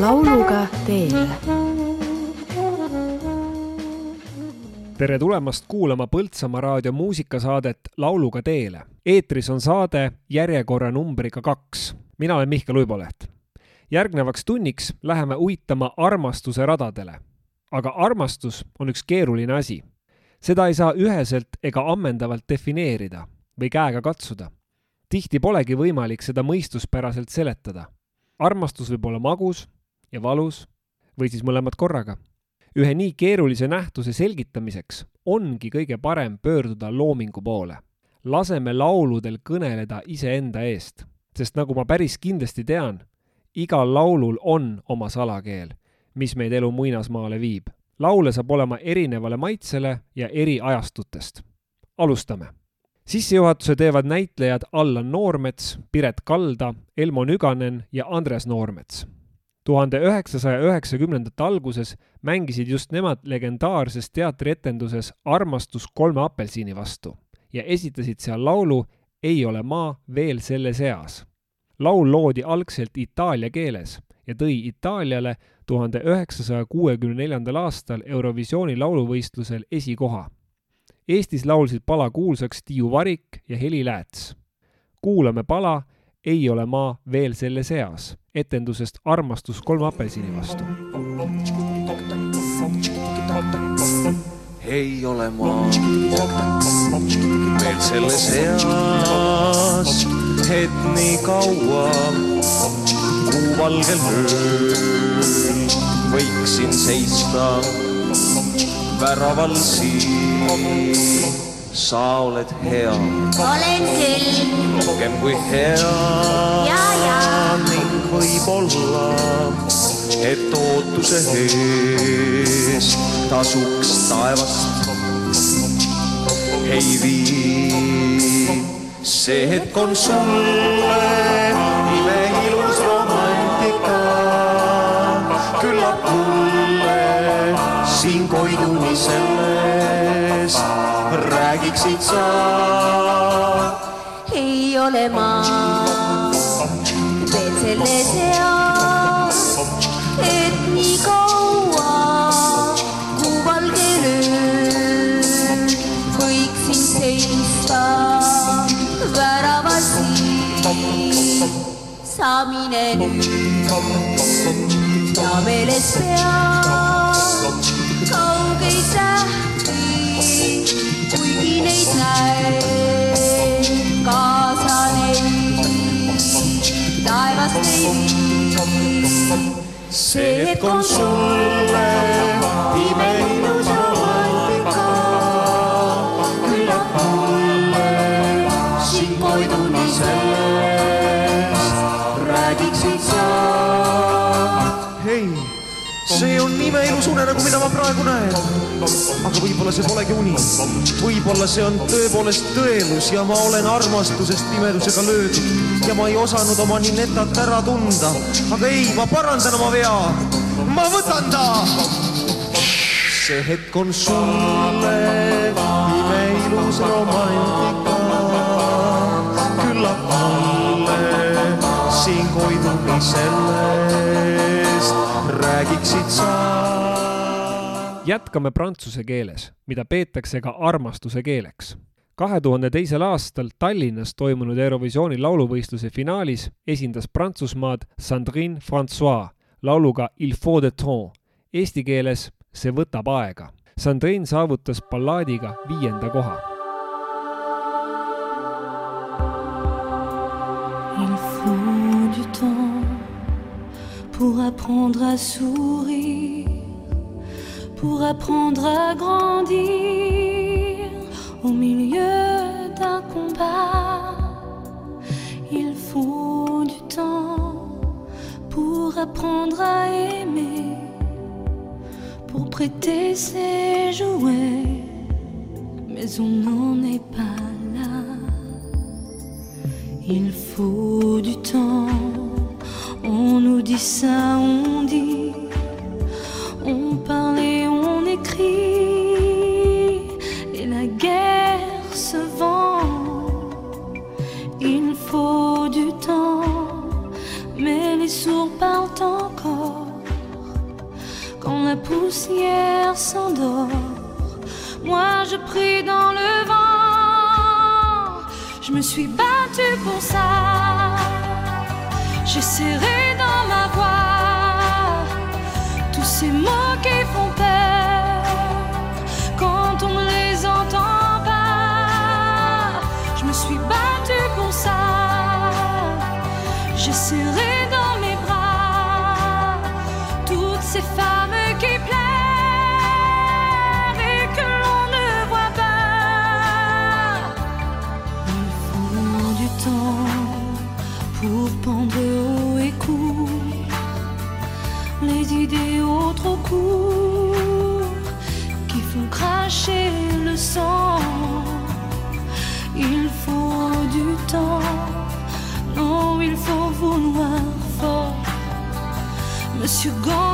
lauluga teele. tere tulemast kuulama Põltsamaa raadio muusikasaadet Lauluga teele. eetris on saade järjekorranumbriga kaks. mina olen Mihkel Uiboleht. järgnevaks tunniks läheme uitama armastuse radadele. aga armastus on üks keeruline asi. seda ei saa üheselt ega ammendavalt defineerida või käega katsuda. tihti polegi võimalik seda mõistuspäraselt seletada. armastus võib olla magus ja valus või siis mõlemad korraga. ühe nii keerulise nähtuse selgitamiseks ongi kõige parem pöörduda loomingu poole. laseme lauludel kõneleda iseenda eest, sest nagu ma päris kindlasti tean, igal laulul on oma salakeel, mis meid elu muinasmaale viib. laule saab olema erinevale maitsele ja eri ajastutest. alustame sissejuhatuse teevad näitlejad Allan Noormets, Piret Kalda, Elmo Nüganen ja Andres Noormets tuhande üheksasaja üheksakümnendate alguses mängisid just nemad legendaarses teatrietenduses Armastus kolme apelsini vastu ja esitasid seal laulu Ei ole maa veel selle seas. laul loodi algselt itaalia keeles ja tõi Itaaliale tuhande üheksasaja kuuekümne neljandal aastal Eurovisiooni lauluvõistlusel esikoha. Eestis laulsid pala kuulsaks Tiiu Varik ja Heli Lääts. kuulame pala Ei ole maa veel selle seas. Etendusest Armastus kolme apelsini vastu. ei ole maa veel selles eas, et nii kaua kuuvalgel ööl võiksin seista väraval siin sa oled hea. olen küll. rohkem kui hea. ja, ja. ning võib-olla, et ootuse ees tasuks taevast ei vii. see hetk on sulle räägiksid sa. ei ole ma veel selles eas, et nii kaua kuuvalgel ööl võiksin seista väravas siin. sa mine nüüd ja meeles pea see hetk on sulle imeilus romantika, küllap mulle siin koiduni sellest räägiksid sa. hei, see on imeilus unenägu, mida ma praegu näen. aga võib-olla see polegi uni. võib-olla see on tõepoolest tõelus ja ma olen armastusest pimedusega löödud ja ma ei osanud oma ninetat ära tunda. aga ei, ma parandan oma vea. ma võtan ta. see hetk on sulle imeilus romantika. küllap mulle siin koiduni sellest räägiksid sa. Jätkame prantsuse keeles, mida peetakse ka armastuse keeleks. kahe tuhande teisel aastal Tallinnas toimunud Eurovisiooni lauluvõistluse finaalis esindas Prantsusmaad Sandrine Francois lauluga Il faut de temps. Eesti keeles See võtab aega. Sandrine saavutas ballaadiga viienda koha pour apprendre à sourire, pour apprendre à grandir au milieu d'un combat. Il faut du temps pour apprendre à aimer, pour prêter ses jouets, mais on n'en est pas là. Il faut du temps, on nous dit ça, on dit, on parle et on écrit, et la guerre se vend. Il faut du temps, mais les sourds parlent encore. poussière s'endort. Moi je prie dans le vent. Je me suis battue pour ça. J'ai serré dans ma voix ces mots qui font peur you go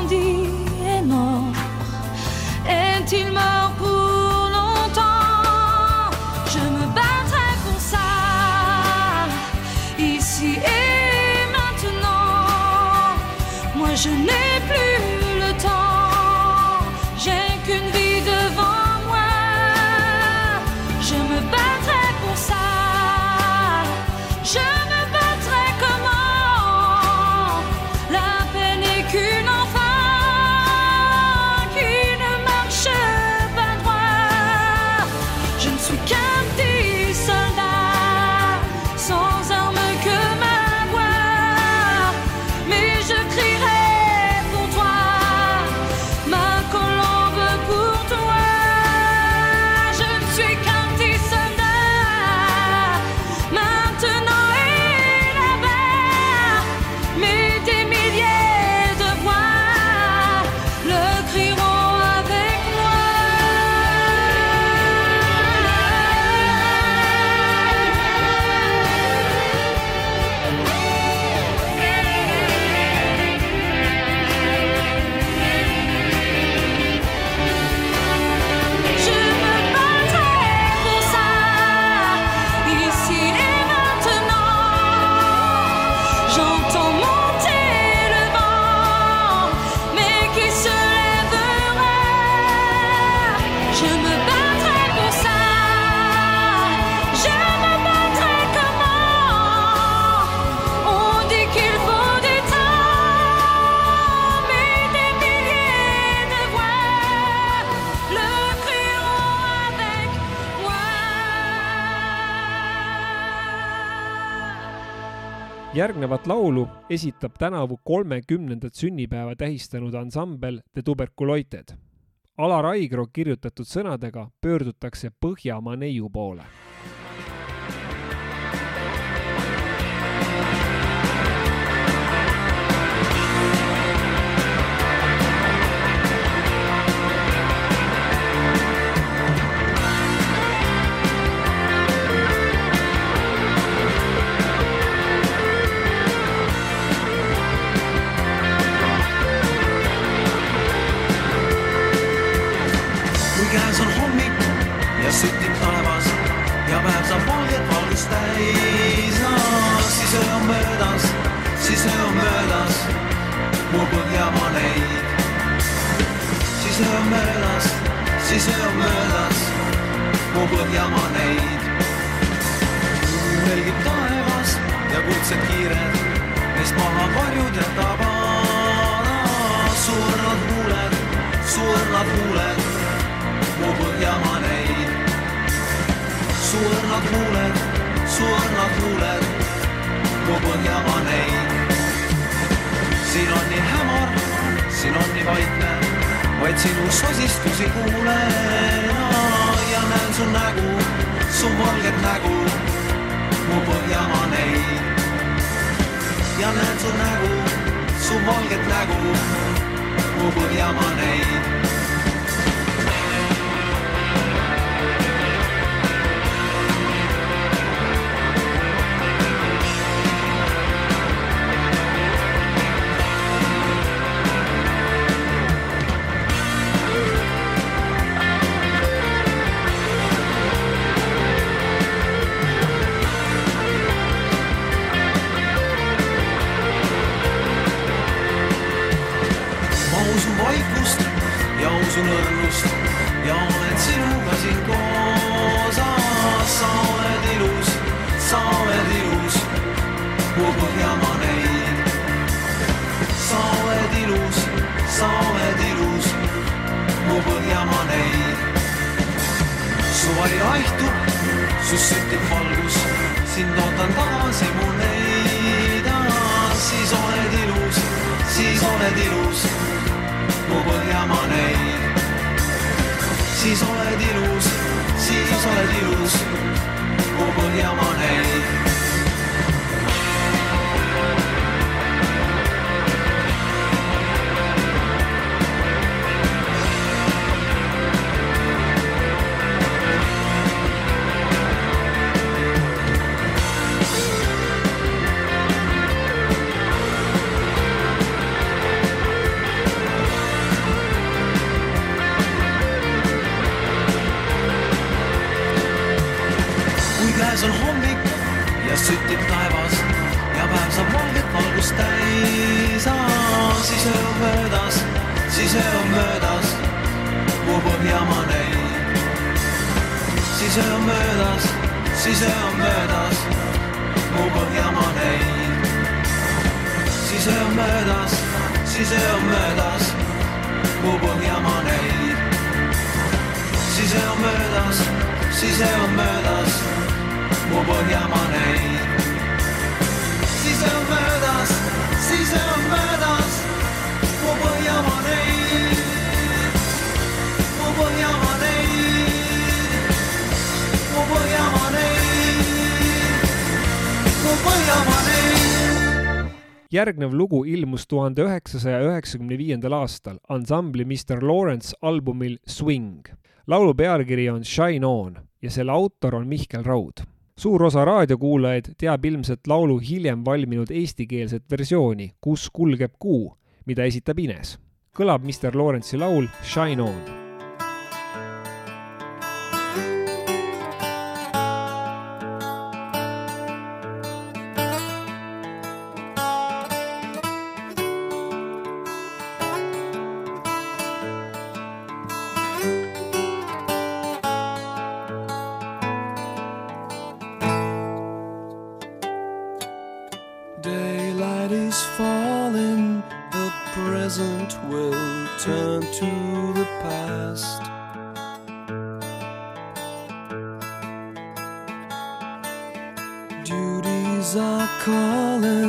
järgnevat laulu esitab tänavu kolmekümnendat sünnipäeva tähistanud ansambel The Tuberculoited. Alar Aigro kirjutatud sõnadega pöördutakse Põhjamaa neiu poole käes on hommik ja süttib taevas ja päev saab valget valgust täis no,, siis öö on möödas, siis öö on möödas mu Põhjamaa neid. siis öö on möödas, siis öö on möödas mu Põhjamaa neid. helgib taevas ja kuldsed kiired, neist maha varjud jätab aada. suurnad huuled, suurnad huuled mu Põhjamaa neid. suurnad huuled, suurnad huuled mu Põhjamaa neid. siin on nii hämar, siin on nii vaikne, vaid sinu sosistusi kuulen ja näen su nägu, su valget nägu, mu Põhjamaa neid. ja näen su nägu, su valget nägu, mu Põhjamaa neid. kuhugi jama neid. sa oled ilus, sa oled ilus, mu põhjamaa neid. suvaline haihtub, sust süttib valgus, sind ootan tagasi mu neid. siis oled ilus, siis oled ilus, mu põhjamaa neid. siis oled ilus, siis oled ilus, mu põhjamaa neid. järgnev lugu ilmus tuhande üheksasaja üheksakümne viiendal aastal ansambli Mr Lawrence albumil Swing. laulu pealkiri on Shine on ja selle autor on Mihkel Raud suur osa raadiokuulajaid teab ilmselt laulu hiljem valminud eestikeelset versiooni Kus kulgeb kuu, mida esitab Ines. kõlab Mr Lawrence'i laul Shine on daylight is falling, the present will turn to the past. Duties are calling.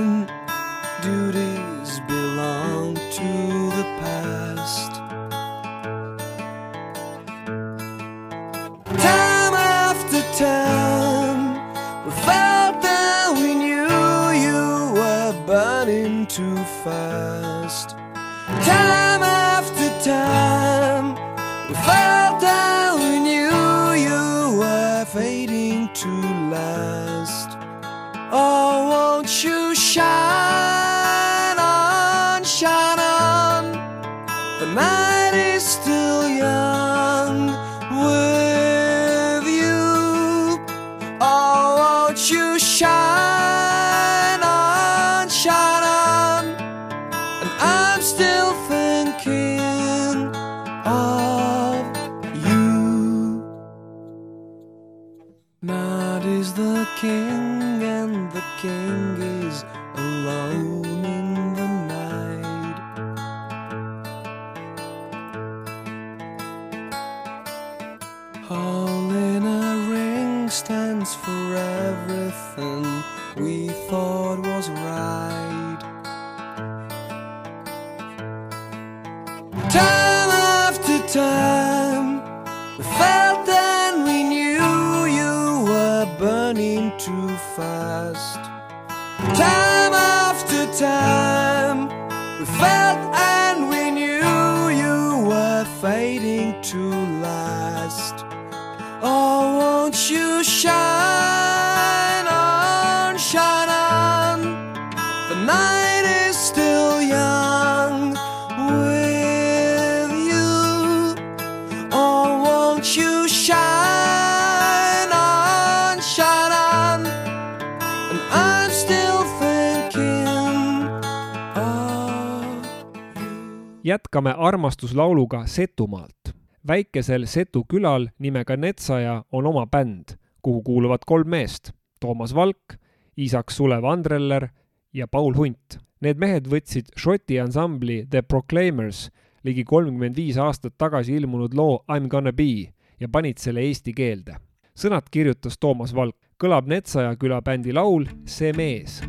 Jätkame armastuslauluga Setumaalt. väikesel Setu külal nimega Netsaja on oma bänd, kuhu kuuluvad kolm meest, Toomas Valk, Isak Sulev Andreller ja Paul Hunt. Need mehed võtsid Šoti ansambli The Proclaimers ligi kolmkümmend viis aastat tagasi ilmunud loo I m gonna be ja panid selle eesti keelde. sõnad kirjutas Toomas Valk, kõlab Netsaja küla bändi laul See mees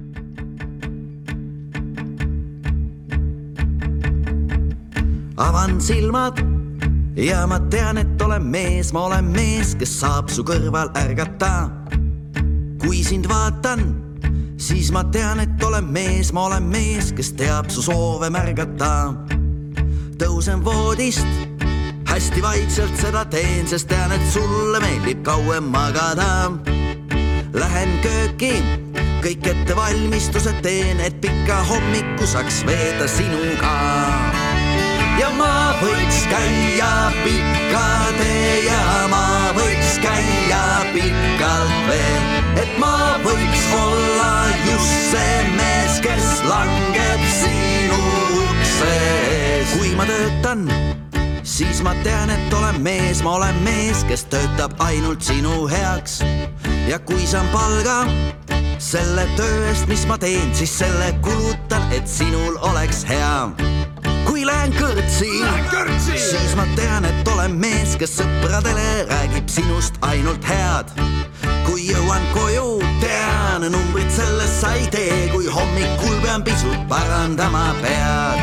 avan silmad ja ma tean, et olen mees, ma olen mees, kes saab su kõrval ärgata. kui sind vaatan, siis ma tean, et olen mees, ma olen mees, kes teab su soove märgata. tõusen voodist, hästi vaikselt seda teen, sest tean, et sulle meeldib kauem magada. Lähen kööki, kõik ettevalmistused teen, et pika hommiku saaks veeta sinuga ja ma võiks käia pikka tee ja ma võiks käia pikalt veel, et ma võiks olla just see mees, kes langeb sinu ukse ees. kui ma töötan, siis ma tean, et olen mees, ma olen mees, kes töötab ainult sinu heaks. ja kui saan palga selle töö eest, mis ma teen, siis selle kulutan, et sinul oleks hea kui lähen kõrtsi, siis ma tean, et olen mees, kes sõpradele räägib sinust ainult head. kui jõuan koju, tean numbrit sellest sa ei tee, kui hommikul pean pisut parandama pead.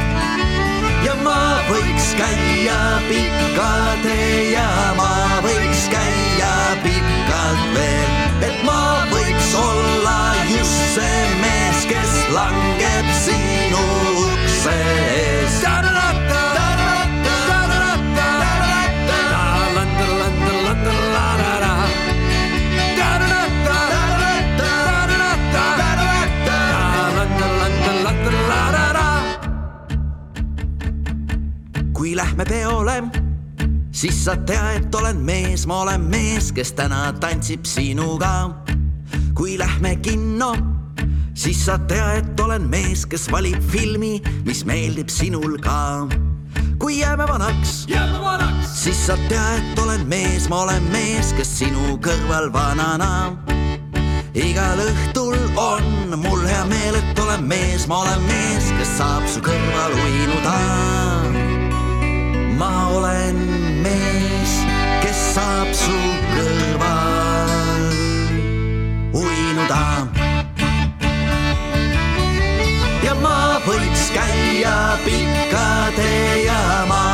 ja ma võiks käia pikka tee ja ma võiks käia pikalt veel, et ma võiks olla just see mees, kes langeb sinu kui lähme peole, siis sa tea, et olen mees, ma olen mees, kes täna tantsib sinuga. kui lähme kinno, siis sa tea, et olen mees, kes valib filmi, mis meeldib sinul ka. kui jääme vanaks, siis sa tea, et olen mees, ma olen mees, kes sinu kõrval vanana igal õhtul on mul hea meel, et olen mees, ma olen mees, kes saab su kõrval uinuda. Ma olen mees, kes saab su kõrval uinuda. ja ma võiks käia pikka tee ja ma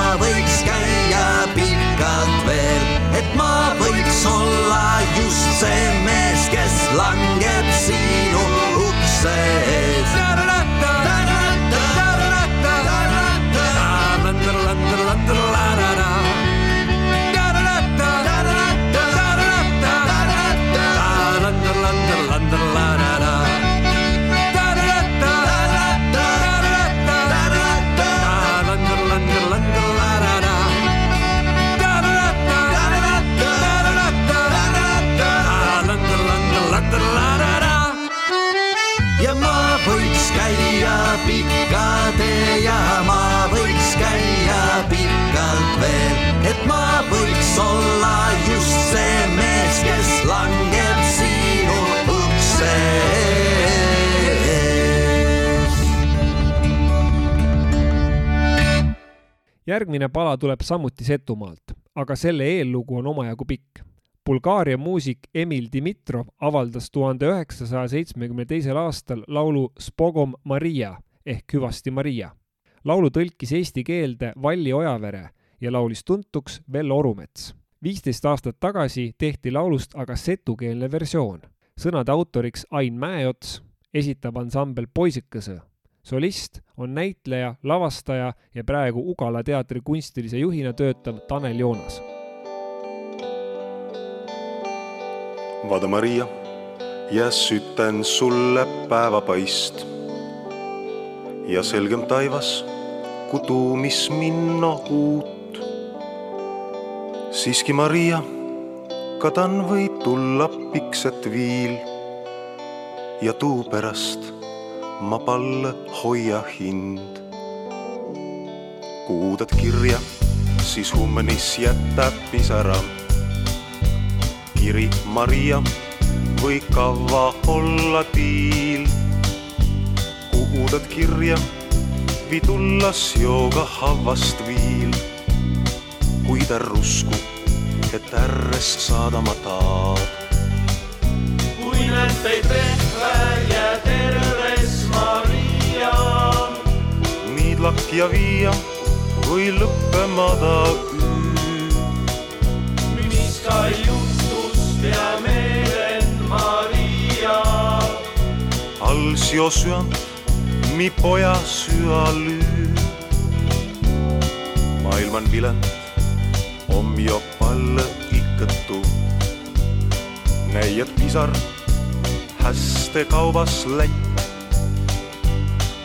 järgmine pala tuleb samuti Setumaalt, aga selle eellugu on omajagu pikk. Bulgaaria muusik Emil Dimitrov avaldas tuhande üheksasaja seitsmekümne teisel aastal laulu Spogom Maria ehk Hüvasti Maria. laulu tõlkis eesti keelde Valli Ojavere ja laulis tuntuks Vello Orumets. viisteist aastat tagasi tehti laulust aga setukeelne versioon. sõnade autoriks Ain Mäeots, esitab ansambel Poisikõse solist on näitleja, lavastaja ja praegu Ugala teatri kunstilise juhina töötav Tanel Joonas. vaada, Maria, ja süten sulle päevapaist ja selgem taivas, kui tuumis minna uut. siiski, Maria, kadan võib tulla pikset viil ja tuu pärast ma palle hoia hind. kuudad kirja, siis humnis jätab pisara. kiri Maria või kava olla tiil. kuudad kirja, vitullas jooga havast viil. kuid ärr usku, et ärrest saadama taad. kui näed teid rehve niidlak ja viia või lõppemada üü. mis ka juhtus, peame Maria. alls jo süant, mi poja süalüü. maailm on vilend, om jo palle ikkõttu. näiad pisar, häste kaubas lätt.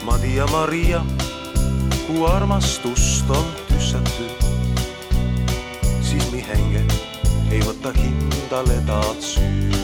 ma tia Maria, kui armastust on tüssatu. siis mi hänge ei võta hindale taad süüd.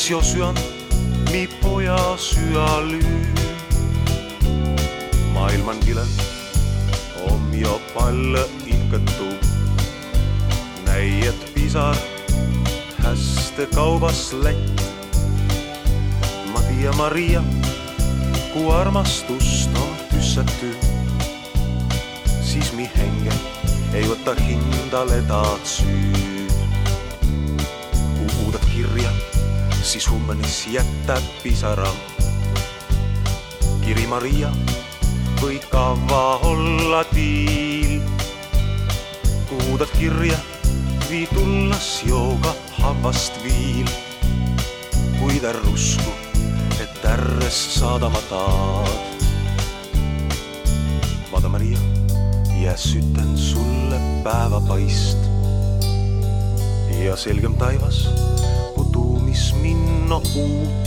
Alls jo süant, mi poja süalüü. maailm on kilend, om jo palle ikkõttu. näied pisar, häste kaubas lätt. ma tia Maria, kui armastust on tüssatu. siis mi hänge ei võta hindale taad süüd. kui uudad kirja siis hummenis jätab pisara. kiri Maria või kava olla tiil. kuudad kirja, vii tullas jooga havast viil. kuid ärr usku, et ärrest saadama taad. vaata Maria, ja süten sulle päevapaist ja selgem taivas tuumis minna uut.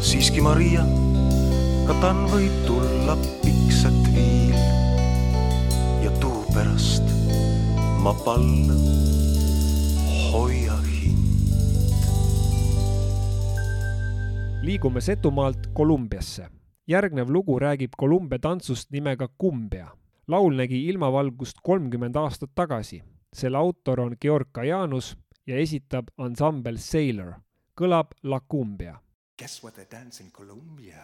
siiski Maria, ka tan võib tulla piksat viil ja tuu pärast ma pall hoia hind. liigume Setumaalt Kolumbiasse. järgnev lugu räägib Kolumbia tantsust nimega Kumbia. laul nägi ilmavalgust kolmkümmend aastat tagasi. selle autor on Georg Kajanus ja esitab ansambel Sailor. kõlab La Cumbia. Guess what they dance in Colombia?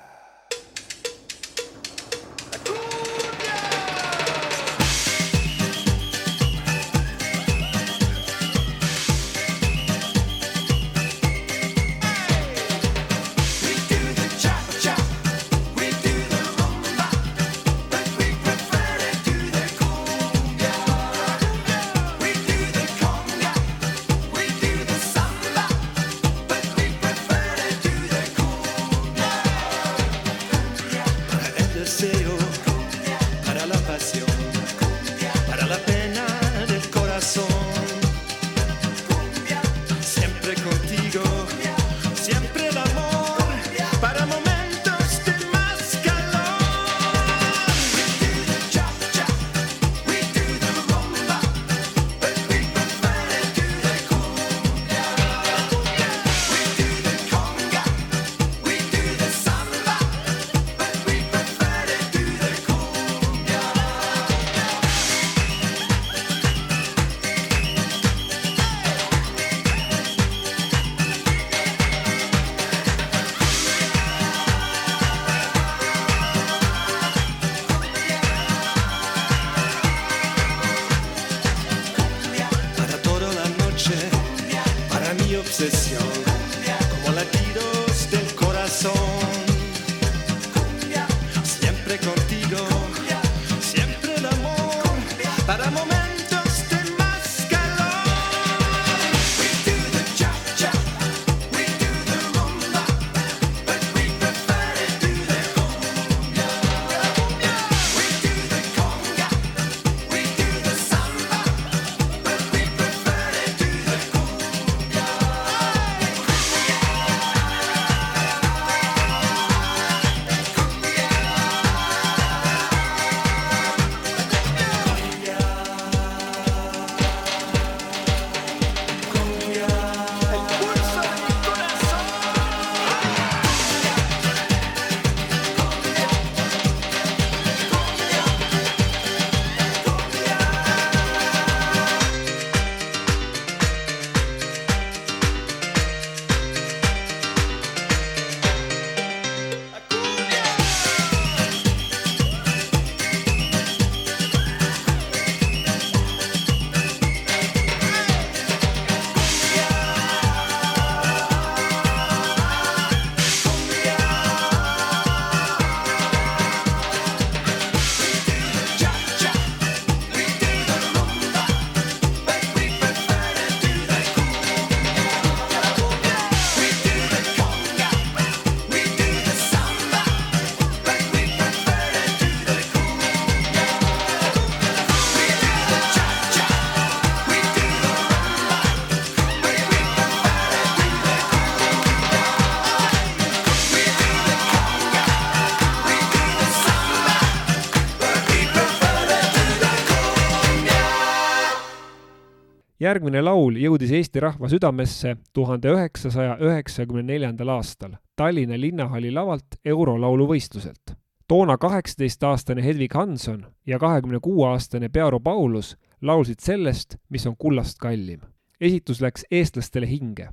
Järgmine laul jõudis Eesti rahva südamesse tuhande üheksasaja üheksakümne neljandal aastal Tallinna Linnahalli lavalt eurolaulu võistluselt. toona kaheksateistaastane Hedvig Hanson ja kahekümne kuue aastane Pearo Paulus laulsid sellest, mis on kullast kallim. esitus läks eestlastele hinge.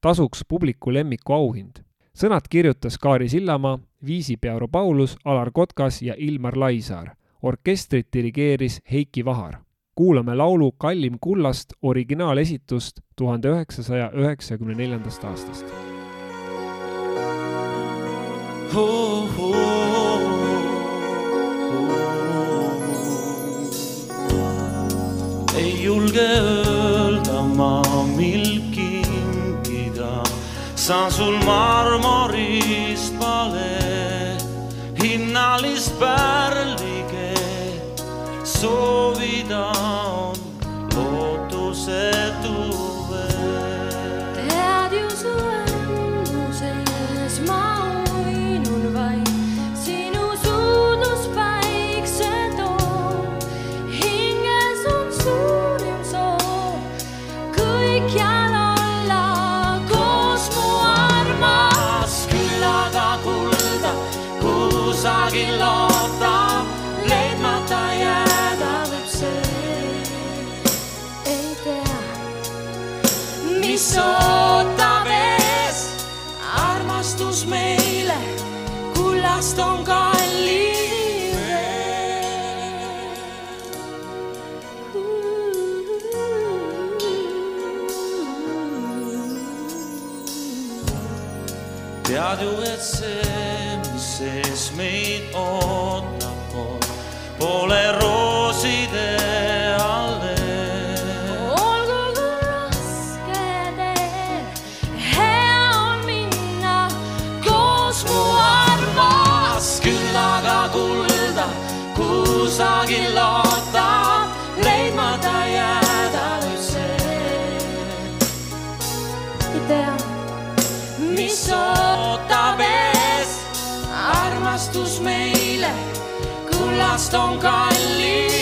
tasuks publiku lemmiku auhind. sõnad kirjutas Kaari Sillamaa, viisi Pearo Paulus, Alar Kotkas ja Ilmar Laisaar. orkestrit dirigeeris Heiki Vahar kuulame laulu Kallim kullast originaalesitust tuhande üheksasaja üheksakümne neljandast aastast. Oh, oh, oh. ei julge öelda ma, mil kinkida, saan sul marmorist pale hinnalist pärlige soovida mis ootab ees. armastus meile kullast on kallim veel. tead ju, et see, kulda kusagil ootab, leidmata jääda võib see, ei tea, mis ootab ees. armastus meile kullast on kallim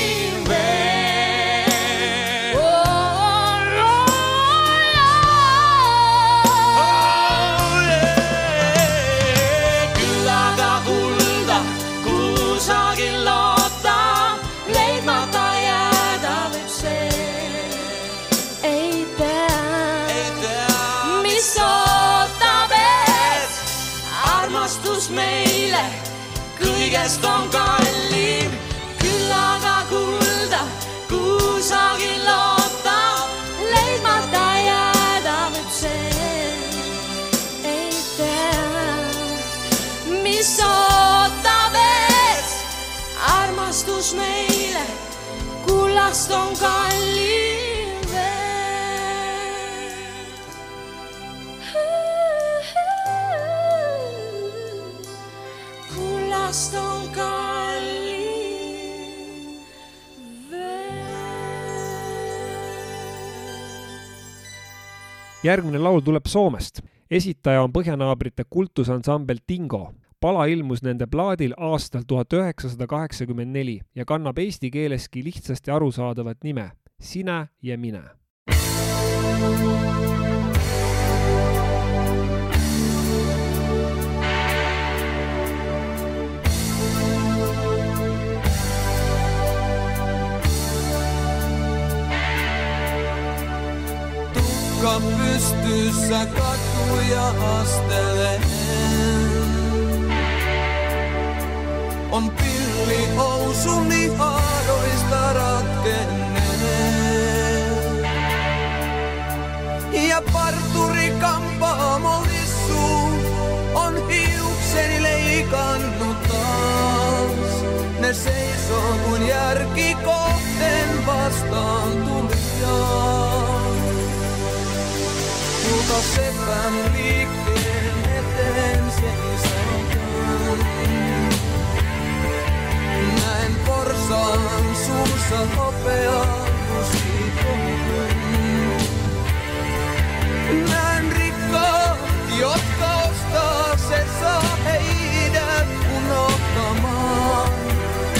kõigest on kallim, küll aga kulda kusagil ootab, leidmata jääda võib see. ei tea, mis ootab ees. armastus meile kullast on kallim järgmine laul tuleb Soomest. esitaja on põhjanaabrite kultusansambel Dingo. pala ilmus nende plaadil aastal tuhat üheksasada kaheksakümmend neli ja kannab eesti keeleski lihtsasti arusaadavat nime Sine ja mine. Tuhkab pystyssä katuja astelee. On pilli housuni haaroista ratkennee. Ja parturi kampaamo hissu on hiukseni leikannut taas. Ne seisoo mun järki kohteen vastaan Kulta sepän liikkeen eteen seisotaan. Näen porsaan suussa hopeaa musikohun. Näen rikkaat, jotka ostaa se saa heidät unohtamaan.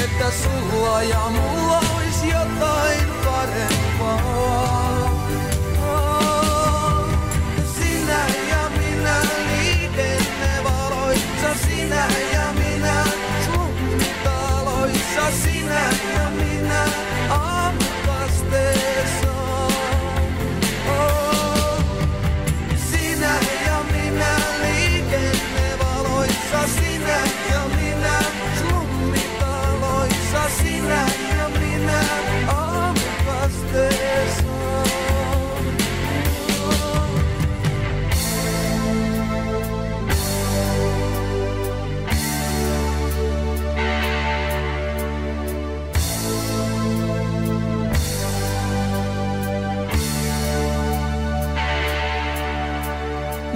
Että sulla ja mulla ois jotain parempaa. sinä ja minä. Sun taloissa sinä ja minä. Aamukasteessa.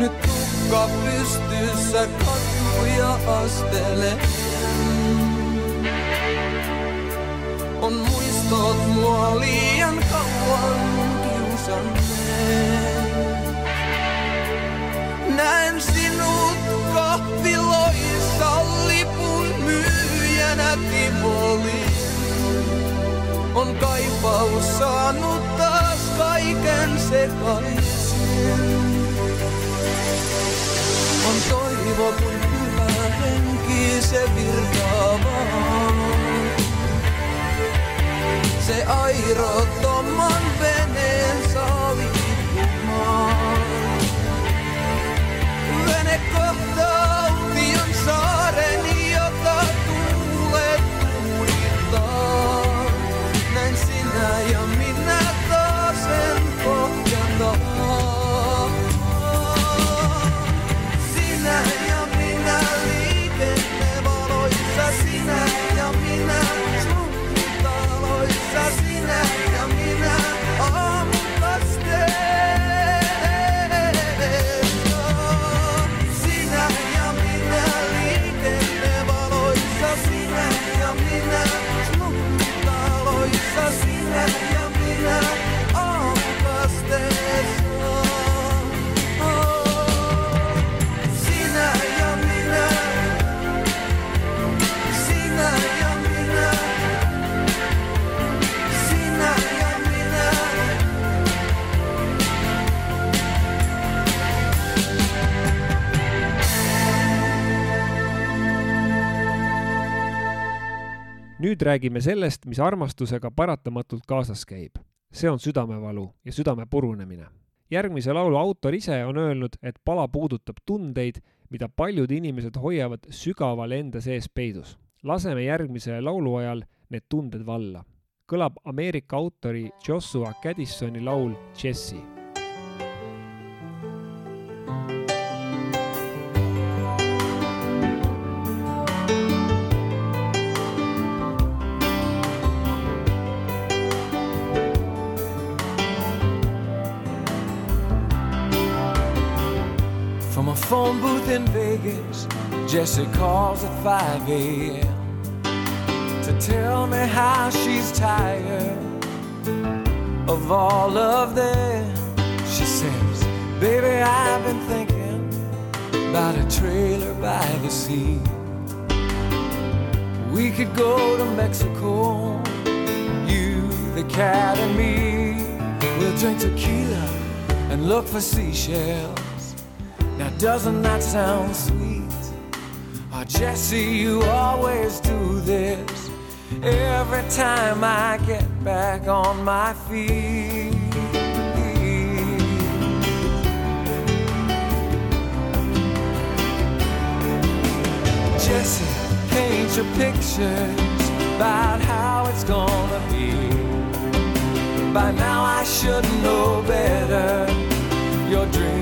Nyt tukka pystyssä katkuja astelen. On muistot mua liian kauan kiusanneen. Näen sinut kahviloissa lipun myyjänä Tivoliin. On kaipaus saanut taas kaiken sekaisin. On toivo, kun hyvä henki se virtaa vaan. Se airottoman veneen saali Vene kohtaa saa. Nüüd räägime sellest, mis armastusega paratamatult kaasas käib. see on südamevalu ja südame purunemine. järgmise laulu autor ise on öelnud, et pala puudutab tundeid, mida paljud inimesed hoiavad sügaval enda sees peidus. laseme järgmise laulu ajal need tunded valla. kõlab Ameerika autori Joshua Caddisoni laul Jessie. Phone booth in Vegas, Jesse calls at 5 a.m. to tell me how she's tired of all of them. She says, Baby, I've been thinking about a trailer by the sea. We could go to Mexico, you, the cat, and me. We'll drink tequila and look for seashells. Now, doesn't that sound sweet? Oh, Jesse, you always do this every time I get back on my feet. Jesse, paint your pictures about how it's gonna be. By now, I should know better. Your dreams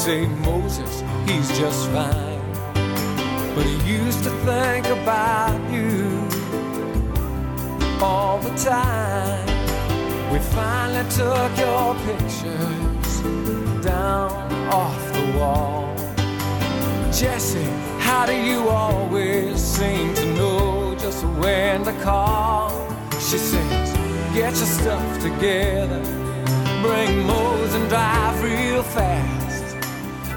Say, Moses, he's just fine. But he used to think about you all the time. We finally took your pictures down off the wall. Jesse, how do you always seem to know just when to call? She says, get your stuff together, bring Mose and drive real fast.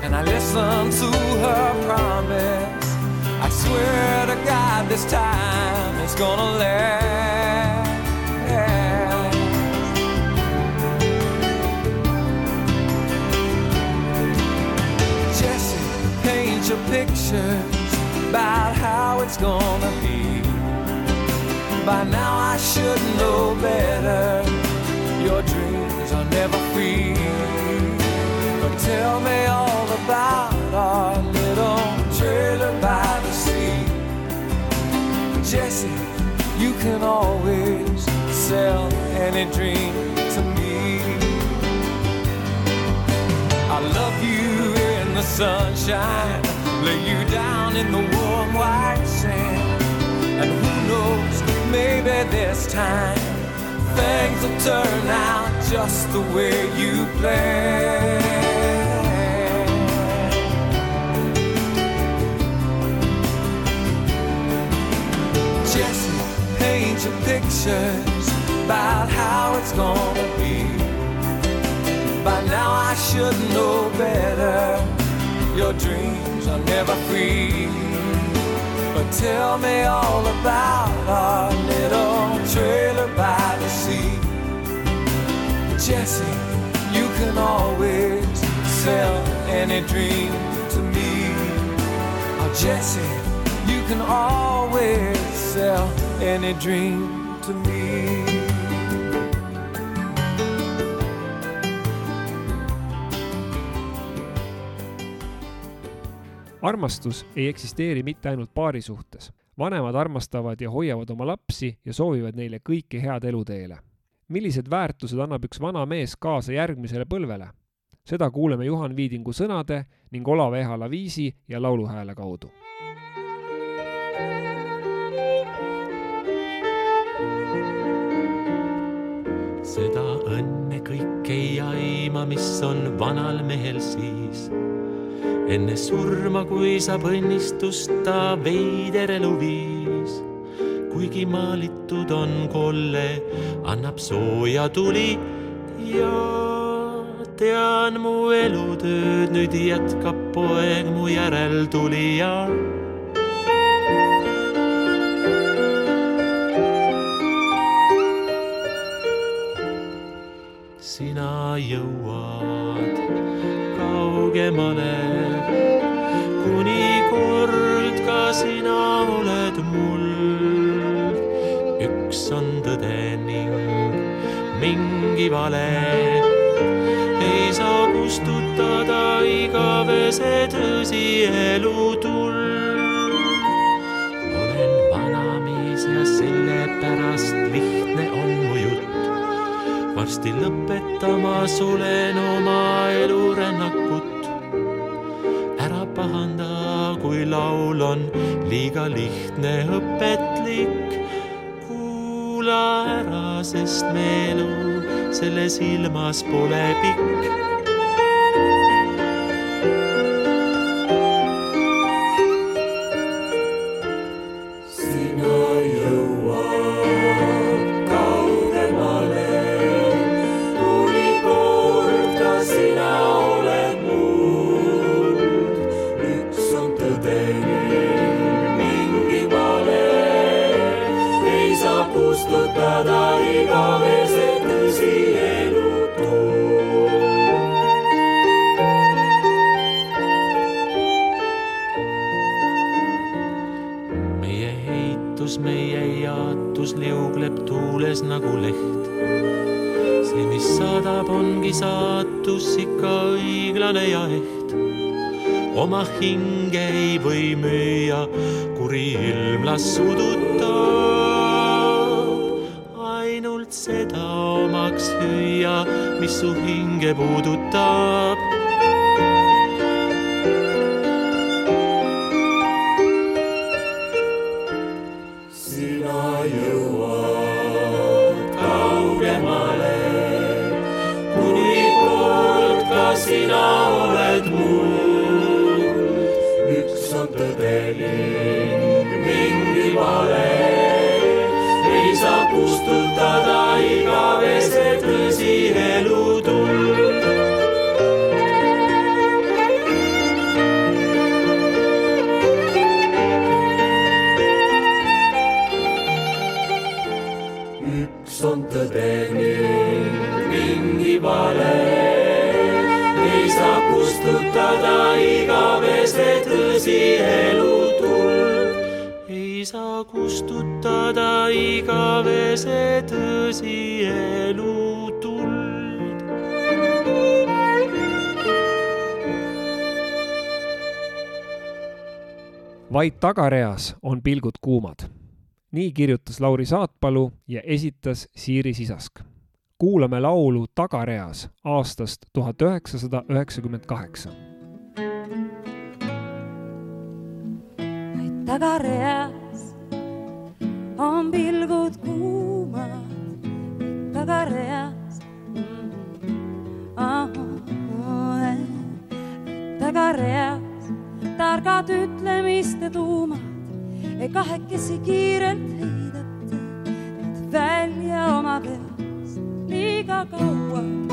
And I listen to her promise. I swear to God, this time it's gonna last. Jesse, paint your pictures about how it's gonna be. By now I should know better. Your dreams are never free. But tell me all about our little trailer by the sea. Jesse, you can always sell any dream to me. I love you in the sunshine, lay you down in the warm white sand. And who knows, maybe this time things will turn out just the way you planned. Jesse, paint your pictures about how it's gonna be. By now I should know better. Your dreams are never free. But tell me all about our little trailer by the sea. Jesse, you can always sell any dream to me. Oh, Jesse, can always sell any dream to me. armastus ei eksisteeri mitte ainult paari suhtes. vanemad armastavad ja hoiavad oma lapsi ja soovivad neile kõike head eluteele. millised väärtused annab üks vana mees kaasa järgmisele põlvele? seda kuuleme Juhan Viidingu sõnade ning Olav Ehala viisi ja lauluhääle kaudu seda õnne kõik ei aima, mis on vanal mehel siis. enne surma, kui saab õnnistust ta veider eluviis. kuigi maalitud on kolle, annab sooja tuli ja tean mu elutööd nüüd jätkab poeg mu järeltulija liiga lihtne õpetlik. kuula ära, sest me elu selles ilmas pole pikk seda omaks hüüa, mis su hinge puudutab vaid tagareas on pilgud kuumad. nii kirjutas Lauri Saatpalu ja esitas Siiri Sisask. kuulame laulu Tagareas aastast tuhat üheksasada üheksakümmend kaheksa. vaid tagareas on pilgud kuumad, tagareas oh, oh, eh. tagareas targad ütlemiste tuumad kahekesi kiirelt heidate end välja oma peast liiga kaua.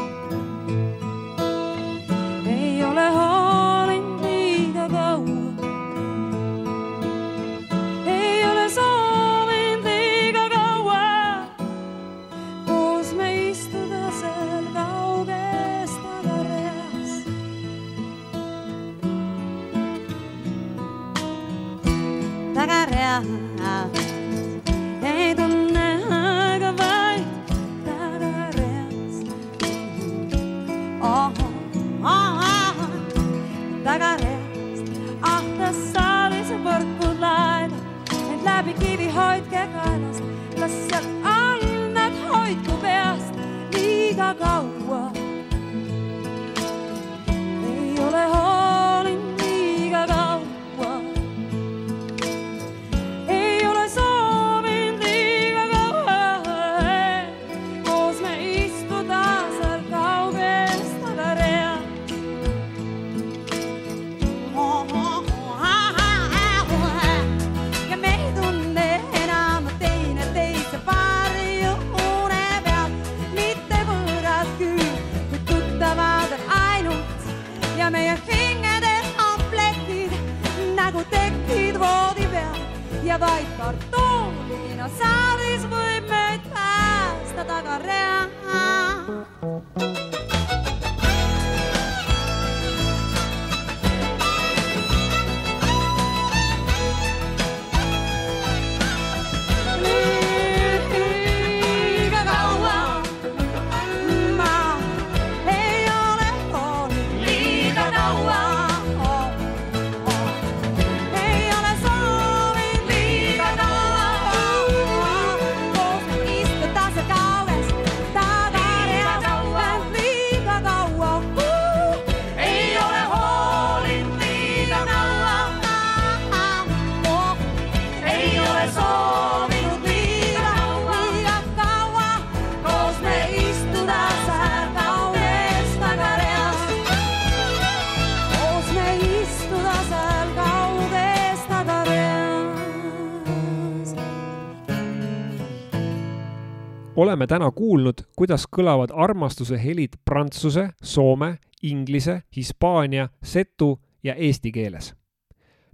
Oleme täna kuulnud, kuidas kõlavad armastuse helid prantsuse, soome, inglise, hispaania, setu ja eesti keeles.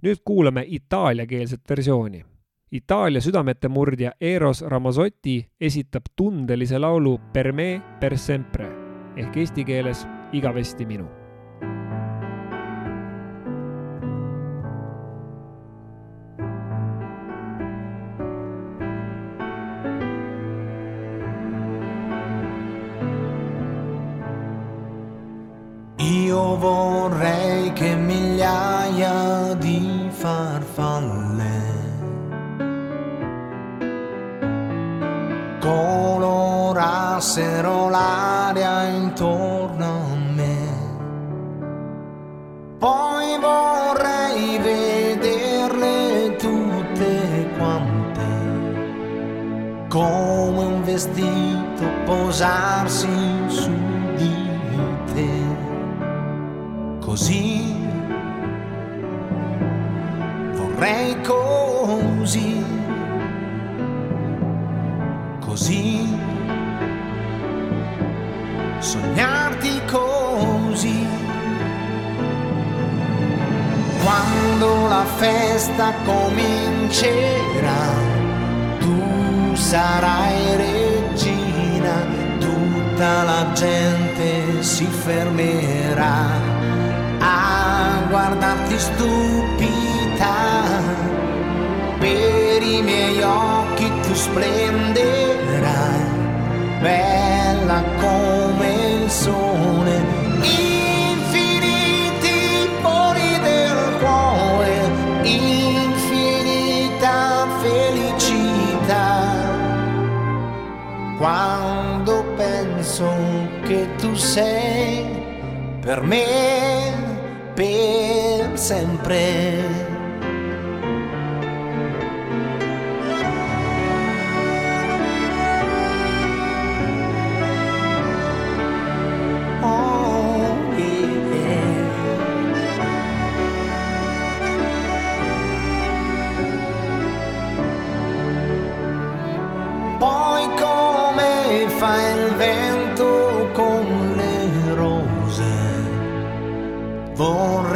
nüüd kuulame itaaliakeelset versiooni. Itaalia südametemurdja Eros Ramazzotti esitab tundelise laulu Per me per sempre ehk eesti keeles igavesti minu Io vorrei che migliaia di farfalle colorassero l'aria intorno a me. Poi vorrei vederle tutte quante come un vestito posarsi su Così. Vorrei così, così. Sognarti così. Quando la festa comincerà, tu sarai regina, tutta la gente si fermerà guardarti stupita per i miei splenderai, bella come il sole, infiniti pori del cuore, infinita felicità. Quando penso che tu sei per me per sempre.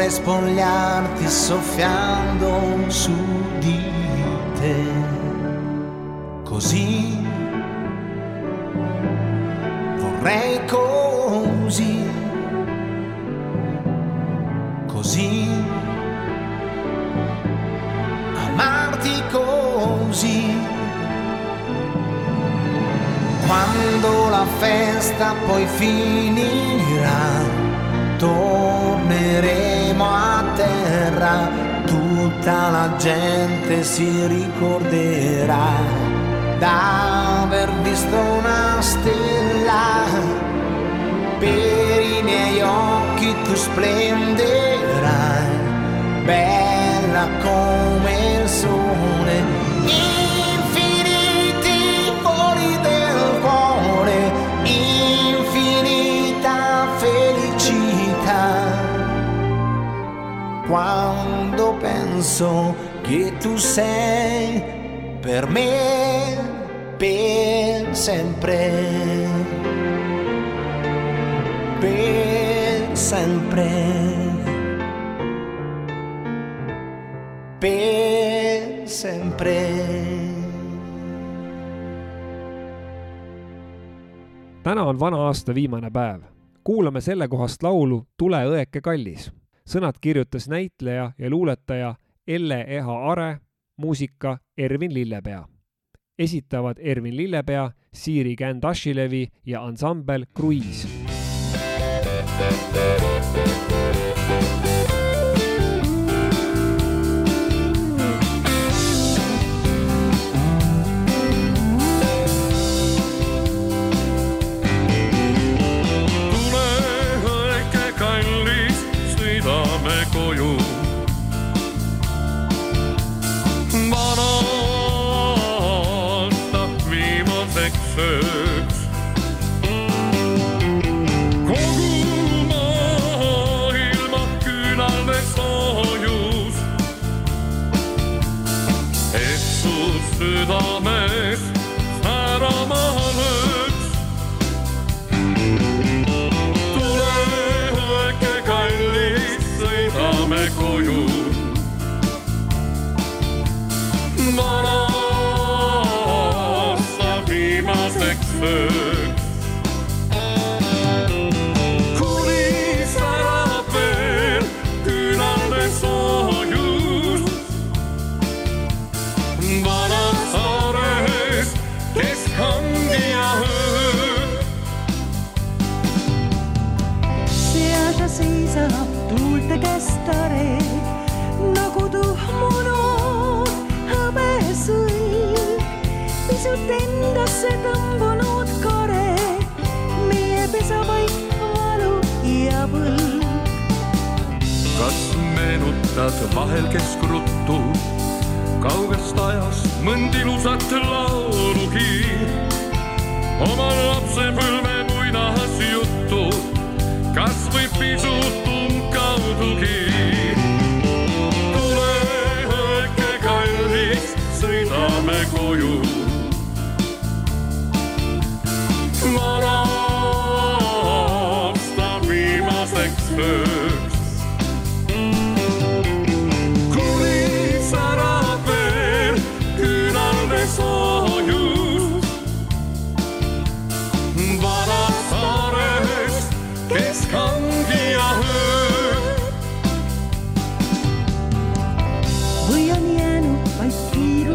Vorrei spogliarti soffiando su di te. Così vorrei così, così amarti così. Quando la festa poi finirà, torneremo a terra, tutta la gente si ricorderà d'aver visto una stella. Per i miei occhi tu splenderai, bella come il sole. Quando penso che tu sei per me per sempre. Per sempre. Per sempre. täna on vana aasta viimane päev. kuulame sellekohast laulu Tule õeke kallis. Sõnad kirjutas näitleja ja luuletaja Elle Eha Are, muusika Ervin Lillepea. esitavad Ervin Lillepea, Siiri Känd-Ashilevi ja ansambel Kruiis. Meenutad vahel keskruttu kaugest ajast mõnd ilusat laulugi? oma lapsepõlve muinasjuttu, kas või pisut umbkaudugi? tule õeke kallis, sõidame koju.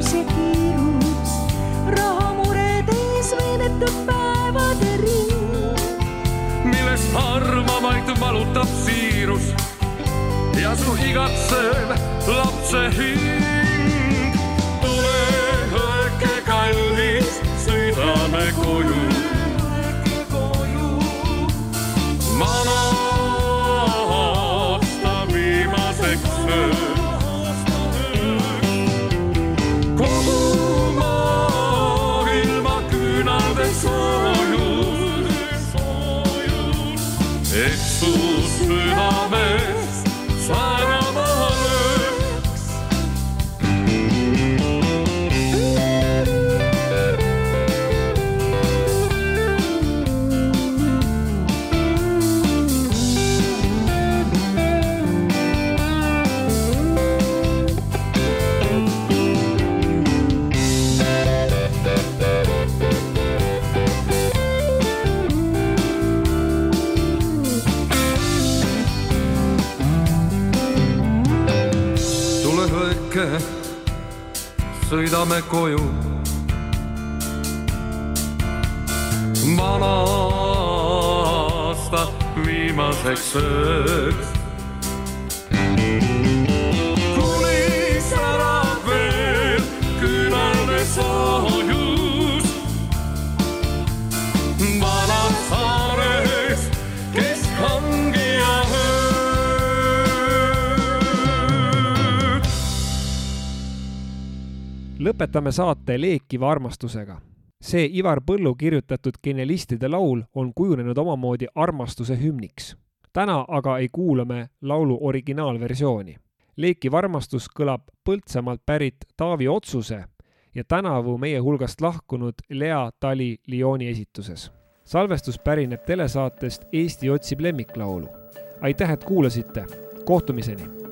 see kiirus, rahamuredes veedetud päevade ring. millest armavaid valutab siirus ja su igatsev lapse hing. tule õeke kallis, sõidame koju. mama. viimaseks ööks. Christmas. Sõidame koju. manasta viimaseks ööks. kuni särab veel küünalde soojus. Lõpetame saate leekiva armastusega. see Ivar Põllu kirjutatud genialistide laul on kujunenud omamoodi armastuse hümniks. täna aga ei kuula me laulu originaalversiooni. leekiv armastus kõlab Põltsamaalt pärit Taavi Otsuse ja tänavu meie hulgast lahkunud Lea Tali Lyoni esituses. salvestus pärineb telesaatest Eesti otsib lemmiklaulu. aitäh, et kuulasite, kohtumiseni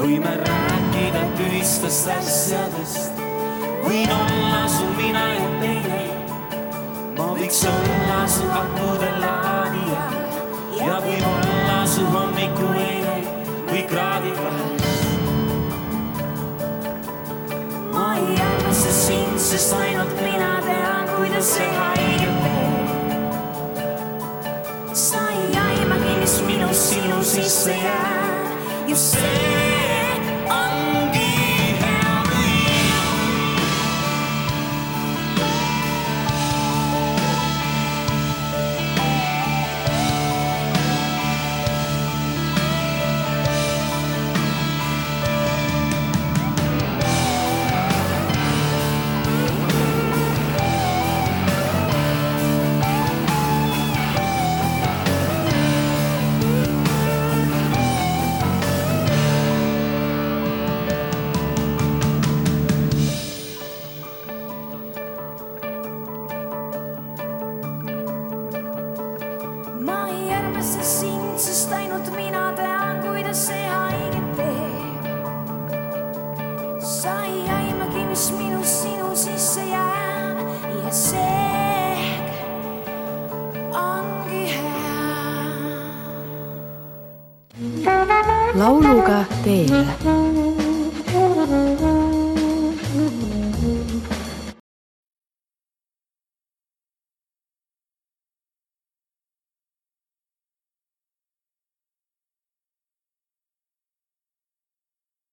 võime rääkida tühistest asjadest, võin olla su mina ja teine. ma võiks olla su akude laadija ja võib-olla su hommikueine või kraadiklaas. ma ei armasta sind, sest ainult mina tean, kuidas see haiget teeb. sa ei aimagi, mis minust sinu sisse jääb, just see